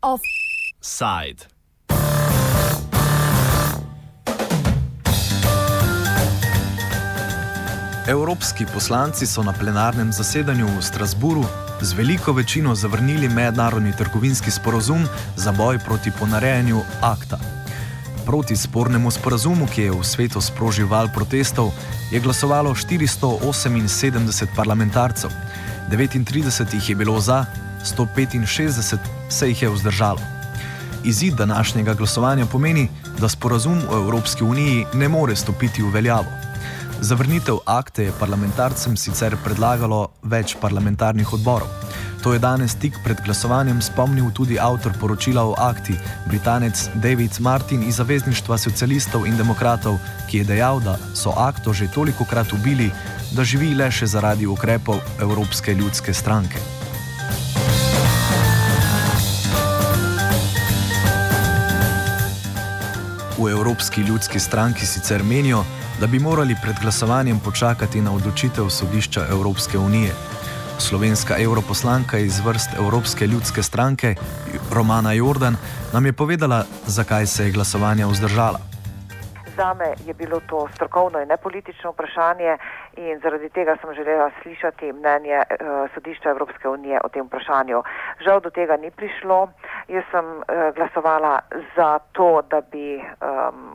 Offside. Evropski poslanci so na plenarnem zasedanju v Strasburu z veliko večino zavrnili mednarodni trgovinski sporozum za boj proti ponarejanju akta. Proti spornemu sporazumu, ki je v svetu sprožil val protestov, je glasovalo 478 parlamentarcev, 39 jih je bilo za, 165 se jih je vzdržalo. Izid današnjega glasovanja pomeni, da sporazum v Evropski uniji ne more stopiti v veljavo. Zavrnitev akte je parlamentarcem sicer predlagalo več parlamentarnih odborov. To je danes tik pred glasovanjem spomnil tudi avtor poročila o akti, britanec David Martin iz Zavezništva socialistov in demokratov, ki je dejal, da so akto že toliko krat ubili, da živi le še zaradi ukrepov Evropske ljudske stranke. V Evropski ljudski stranki sicer menijo, da bi morali pred glasovanjem počakati na odločitev sodišča Evropske unije. Slovenska europoslanka iz vrst Evropske ljudske stranke Romana Jordan nam je povedala, zakaj se je glasovanje vzdržala. Zame je bilo to strokovno in ne politično vprašanje in zaradi tega sem želela slišati mnenje uh, sodišča Evropske unije o tem vprašanju. Žal do tega ni prišlo. Jaz sem uh, glasovala za to, da bi um,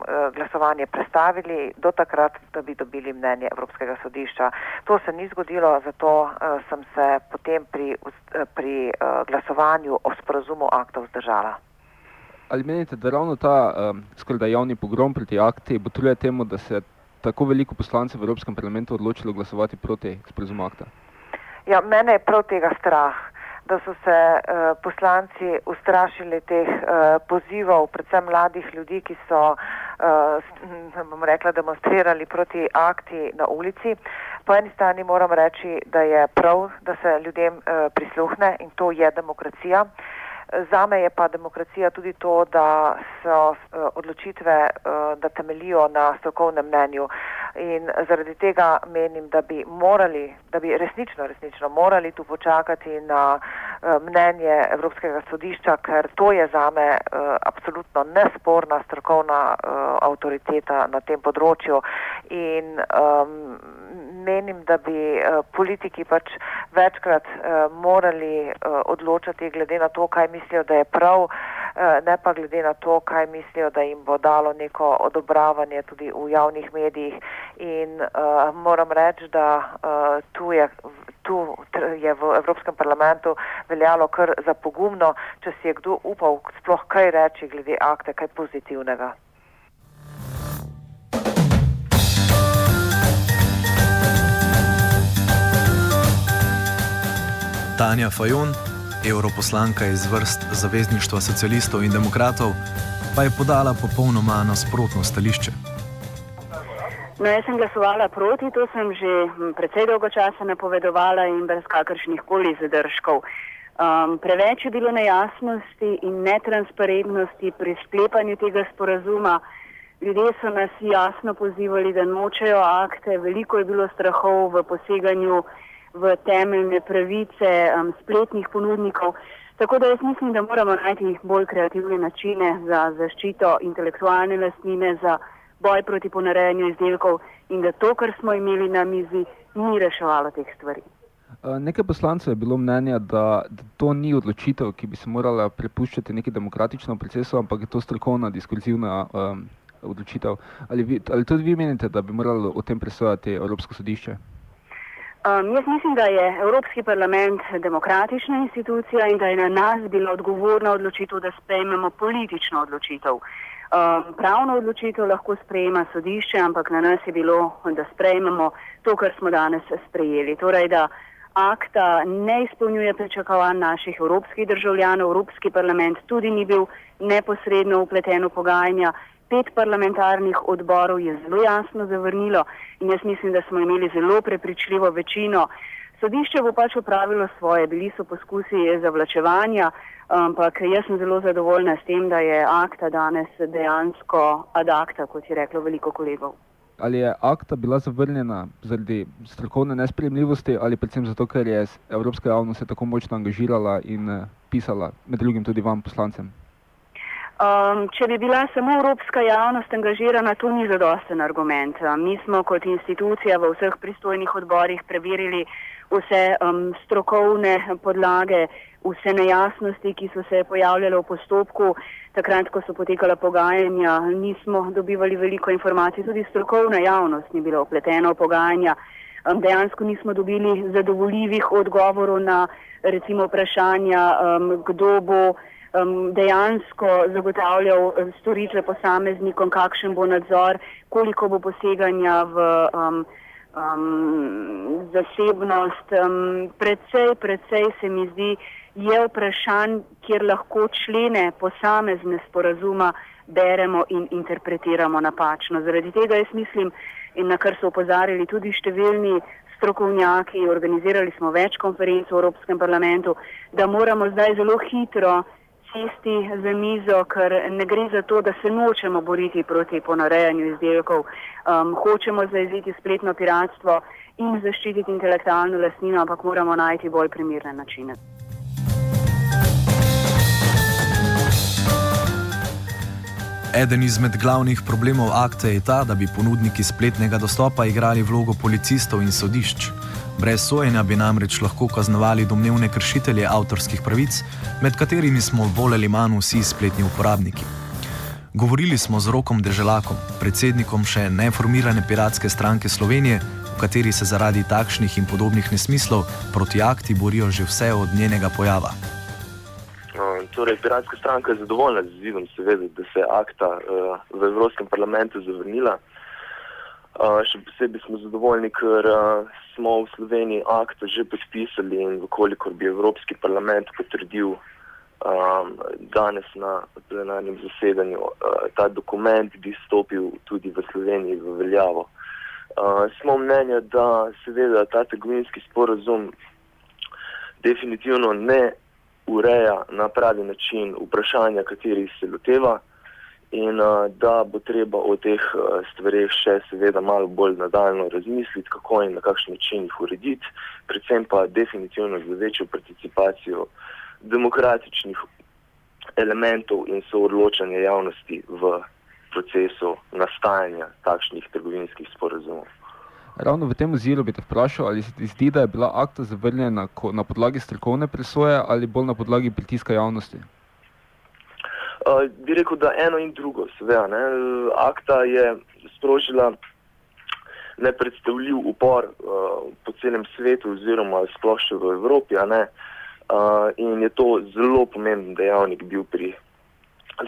uh, glasovanje prestavili do takrat, da bi dobili mnenje Evropskega sodišča. To se ni zgodilo, zato uh, sem se potem pri, uh, pri uh, glasovanju o sporazumu aktov vzdržala. Ali menite, da ravno ta um, skoraj javni pogrom proti akti botruje temu, da se tako veliko poslancev v Evropskem parlamentu odločilo glasovati proti sporozumu akta? Ja, mene je prav tega strah, da so se uh, poslanci ustrašili teh uh, pozivov, predvsem mladih ljudi, ki so, uh, bom rekla, demonstrirali proti akti na ulici. Po eni strani moram reči, da je prav, da se ljudem uh, prisluhne in to je demokracija. Uh, Zame je pa demokracija tudi to, da so odločitve, da temelijo na strokovnem mnenju in zaradi tega menim, da bi morali, da bi resnično, resnično morali tu počakati na eh, mnenje Evropskega sodišča, ker to je zame absolutno nesporna strokovna avtoriteta na tem področju. In um, menim, da bi uh, politiki pač večkrat uh, morali uh, odločati glede na to, kaj mislijo, da je prav, uh, ne pa glede na to, kaj mislijo, da jim bo dalo neko odobravanje tudi v javnih medijih. In uh, moram reči, da uh, tu je. Tu je v Evropskem parlamentu veljalo kar za pogumno, če si je kdo upal sploh kaj reči glede akte, kaj pozitivnega. Tanja Fajon, europoslanka iz vrst Zavezništva socialistov in demokratov, pa je podala popolnoma nasprotno stališče. No, jaz sem glasovala proti, to sem že precej dolgo časa napovedovala in brez kakršnih koli zadržkov. Um, preveč je bilo nejasnosti in netransparentnosti pri sklepanju tega sporazuma. Ljudje so nas jasno pozivali, da nočejo akte, veliko je bilo strahov v poseganju v temeljne pravice um, spletnih ponudnikov. Tako da jaz mislim, da moramo najti bolj kreativne načine za zaščito intelektualne lastnine, za boj proti ponarejanju izdelkov in da to, kar smo imeli na mizi, ni reševalo teh stvari. Nekaj poslancev je bilo mnenja, da, da to ni odločitev, ki bi se morala prepuščati neki demokratičnemu procesu, ampak je to strokovna, diskurzivna um, odločitev. Ali, vi, ali tudi vi menite, da bi moralo o tem presojati Evropsko sodišče? Um, jaz mislim, da je Evropski parlament demokratična institucija in da je na nas bila odgovorna odločitev, da sprejmemo politično odločitev. Um, pravno odločitev lahko sprejema sodišče, ampak na nas je bilo, da sprejmemo to, kar smo danes sprejeli. Torej, da akta ne izpolnjuje pričakovanj naših evropskih državljanov, Evropski parlament tudi ni bil neposredno upleten v pogajanja pet parlamentarnih odborov je zelo jasno zavrnilo in jaz mislim, da smo imeli zelo prepričljivo večino. Sodišče bo pač upravilo svoje, bili so poskusi zavlačevanja, ampak jaz sem zelo zadovoljna s tem, da je akta danes dejansko ad acta, kot je reklo veliko kolegov. ali je akta bila zavrnjena zaradi strokovne nespremljivosti ali predvsem zato, ker je Evropska javnost se tako močno angažirala in uh, pisala, med drugim tudi vam, poslancem? Um, če bi bila samo evropska javnost angažirana, to ni zadosten argument. Mi smo kot institucija v vseh pristojnih odborih preverili vse um, strokovne podlage, vse nejasnosti, ki so se pojavljale v postopku. Takrat, ko so potekala pogajanja, nismo dobivali veliko informacij, tudi strokovna javnost ni bila upletena v pogajanja. Um, dejansko nismo dobili zadovoljivih odgovorov na recimo vprašanja, um, kdo bo um, dejansko zagotavljal storitve posameznikom, kakšen bo nadzor, koliko bo poseganja v um, um, zasebnost. Um, predvsej, predvsej se mi zdi, je vprašanj, kjer lahko člene posamezne sporazuma beremo in interpretiramo napačno. Zaradi tega jaz mislim, in na kar so upozarjali tudi številni strokovnjaki, organizirali smo več konferenc v Evropskem parlamentu, da moramo zdaj zelo hitro sesti za mizo, ker ne gre za to, da se nočemo boriti proti ponarejanju izdelkov, um, hočemo zaeziti spletno piratstvo in zaščititi intelektualno lastnino, ampak moramo najti bolj primerne načine. Eden izmed glavnih problemov akte je ta, da bi ponudniki spletnega dostopa igrali vlogo policistov in sodišč. Brez sojenja bi namreč lahko kaznovali domnevne kršitelje avtorskih pravic, med katerimi smo bolj ali manj vsi spletni uporabniki. Govorili smo z Rokom Deželakom, predsednikom še neformirane piratske stranke Slovenije, v kateri se zaradi takšnih in podobnih nesmislov proti akti borijo že vse od njenega pojava. No, torej, piratska stranka je zadovoljna z izidom, seveda, da se je akta uh, v Evropskem parlamentu zavrnila. Uh, še posebej smo zadovoljni, ker uh, smo v Sloveniji akt že podpisali in vkolikor bi Evropski parlament potrdil um, danes na plenarnem zasedanju, uh, ta dokument bi stopil tudi v Sloveniji v veljavo. Uh, smo mnenja, da seveda ta trgovinski sporozum definitivno ne ureja na pravi način vprašanja, katerih se loteva in uh, da bo treba o teh uh, stvareh še seveda malo bolj nadaljno razmisliti, kako in na kakšen način jih urediti, predvsem pa definitivno za večjo participacijo demokratičnih elementov in soodločanja javnosti v procesu nastajanja takšnih trgovinskih sporazumov. Ravno v tem oziru bi te vprašal, ali se ti zdi, da je bila akta zavrnjena na podlagi strokovne presoje ali bolj na podlagi pritiska javnosti? Uh, bi rekel, da eno in drugo, seveda. Ne. Akta je sprožila nepredstavljiv upor uh, po celem svetu, oziroma sploh še v Evropi, uh, in je to zelo pomemben dejavnik bil pri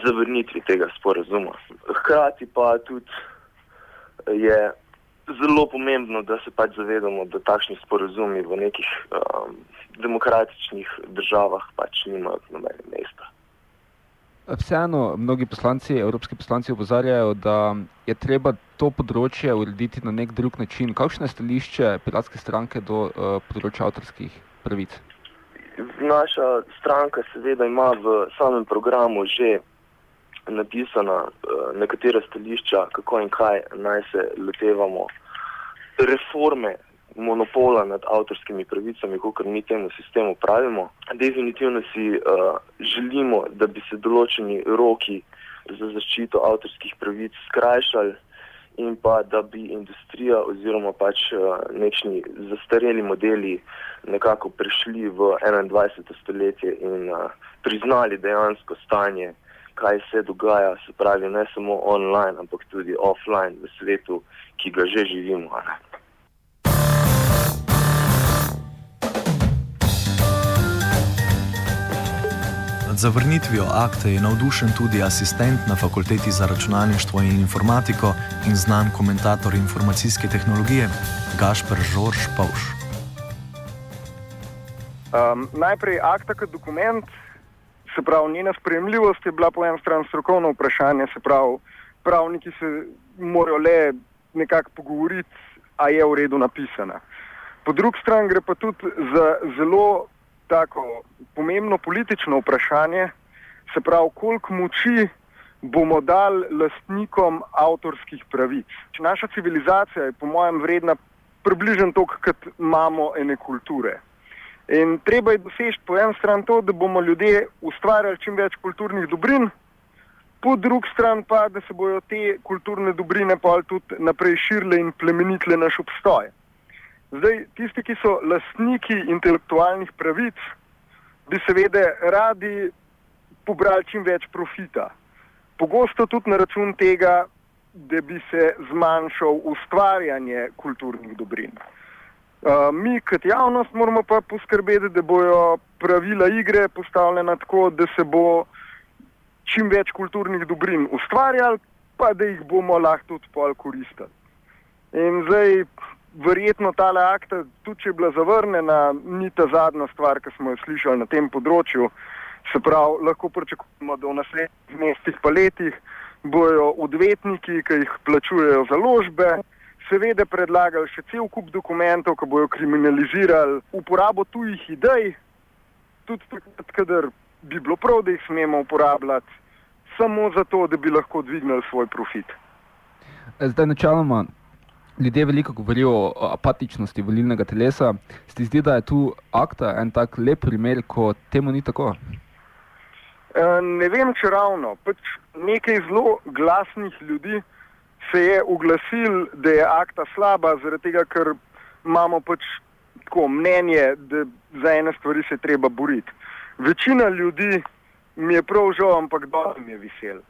zavrnitvi tega sporazuma. Hkrati pa tudi je zelo pomembno, da se pač zavedamo, da takšni sporazumi v nekih um, demokratičnih državah pač nimajo nobene mesta. Vseeno, mnogi poslanci, evropski poslanci, opozarjajo, da je treba to področje urediti na nek drug način. Kakšno je stališče piratske stranke do uh, področja avtorskih pravic? Naša stranka seveda ima v samem programu že napisana uh, nekatera stališča, kako in kaj naj se lotevamo reforme monopola nad avtorskimi pravicami, kot mi temu sistemu pravimo. Definitivno si uh, želimo, da bi se določeni roki za zaščito avtorskih pravic skrajšali in pa da bi industrija oziroma pač uh, nekšni zastareli modeli nekako prišli v 21. stoletje in uh, priznali dejansko stanje, kaj se dogaja, se pravi ne samo online, ampak tudi offline v svetu, ki ga že živimo. Ne? Zavrnitvijo akte je navdušen tudi asistent na fakulteti za računalništvo in informatiko in znan komentator informacijske tehnologije Gašpr Žorž Pavš. Um, najprej akta kot dokument, se pravi njena sprejemljivost je bila po eni strani strokovno vprašanje, se pravi pravniki se morajo le nekako pogovoriti, a je v redu napisana. Po drugi strani gre pa tudi za zelo tako pomembno politično vprašanje, se pravi, koliko moči bomo dali lastnikom avtorskih pravic. Naša civilizacija je, po mojem, vredna približno toliko, kot imamo ene kulture. In treba je doseči po eni strani to, da bomo ljudje ustvarjali čim več kulturnih dobrin, po drugi strani pa, da se bodo te kulturne dobrine pa tudi naprej širile in plemenitile naš obstoj. Zdaj, tisti, ki so lastniki intelektualnih pravic, bi seveda radi pobrali čim več profita. Pogosto tudi na račun tega, da bi se zmanjšal ustvarjanje kulturnih dobrin. Uh, mi, kot javnost, moramo pa poskrbeti, da bojo pravila igre postavljena tako, da se bo čim več kulturnih dobrin ustvarjali, pa da jih bomo lahko tudi pol koristili. In zdaj, verjetno ta akta, tudi če je bila zavrnjena, ni ta zadnja stvar, ki smo jo slišali na tem področju. Se pravi, lahko pričakujemo, da v naslednjih mestih pa letih bojo odvetniki, ki jih plačujejo založbe, seveda predlagali še cel kup dokumentov, ki bojo kriminalizirali uporabo tujih idej, tudi takrat, kadar bi bilo prav, da jih smemo uporabljati, samo zato, da bi lahko dvignili svoj profit. Zdaj, načeloma, ljudje veliko govorijo o apatičnosti volilnega telesa. Ste zdi, da je tu akta en tak lep primer, ko temu ni tako? E, ne vem, če ravno. Pač nekaj zelo glasnih ljudi se je oglasil, da je akta slaba, zaradi tega, ker imamo pač tako mnenje, da za ene stvari se treba boriti. Večina ljudi mi je prav žal, ampak dobro mi je vesel.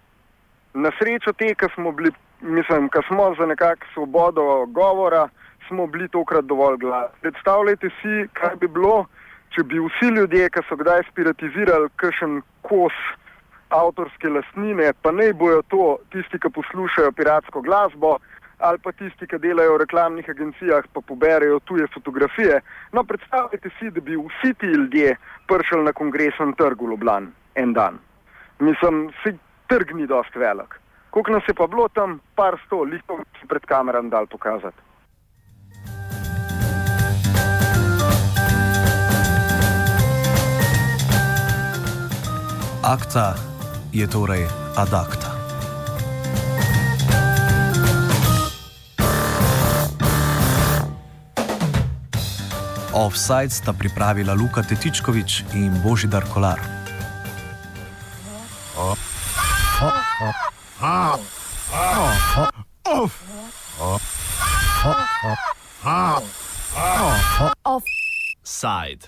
Na srečo te, ki smo bili mislim, da smo za nekakšno svobodo govora, smo bili tokrat dovolj glasni. Predstavljajte si, kaj bi bilo, če bi vsi ljudje, ki so kdaj spiritizirali kakšen kos avtorske lastnine, pa ne bojo to tisti, ki poslušajo piratsko glasbo. Ali pa tisti, ki delajo v reklamnih agencijah, pa poberajo tuje fotografije. No, predstavljajte si, da bi vsi ti ljudje prišli na kongresen trg v Ljubljani en dan. Mislim, da trg ni dost velik. Koliko nas je pa bilo tam, par sto, lihto si pred kameram dal pokazati. Akta je torej adakta. Offside sta pripravila Luka Tetičkovič in Božidar Kolar. Offside.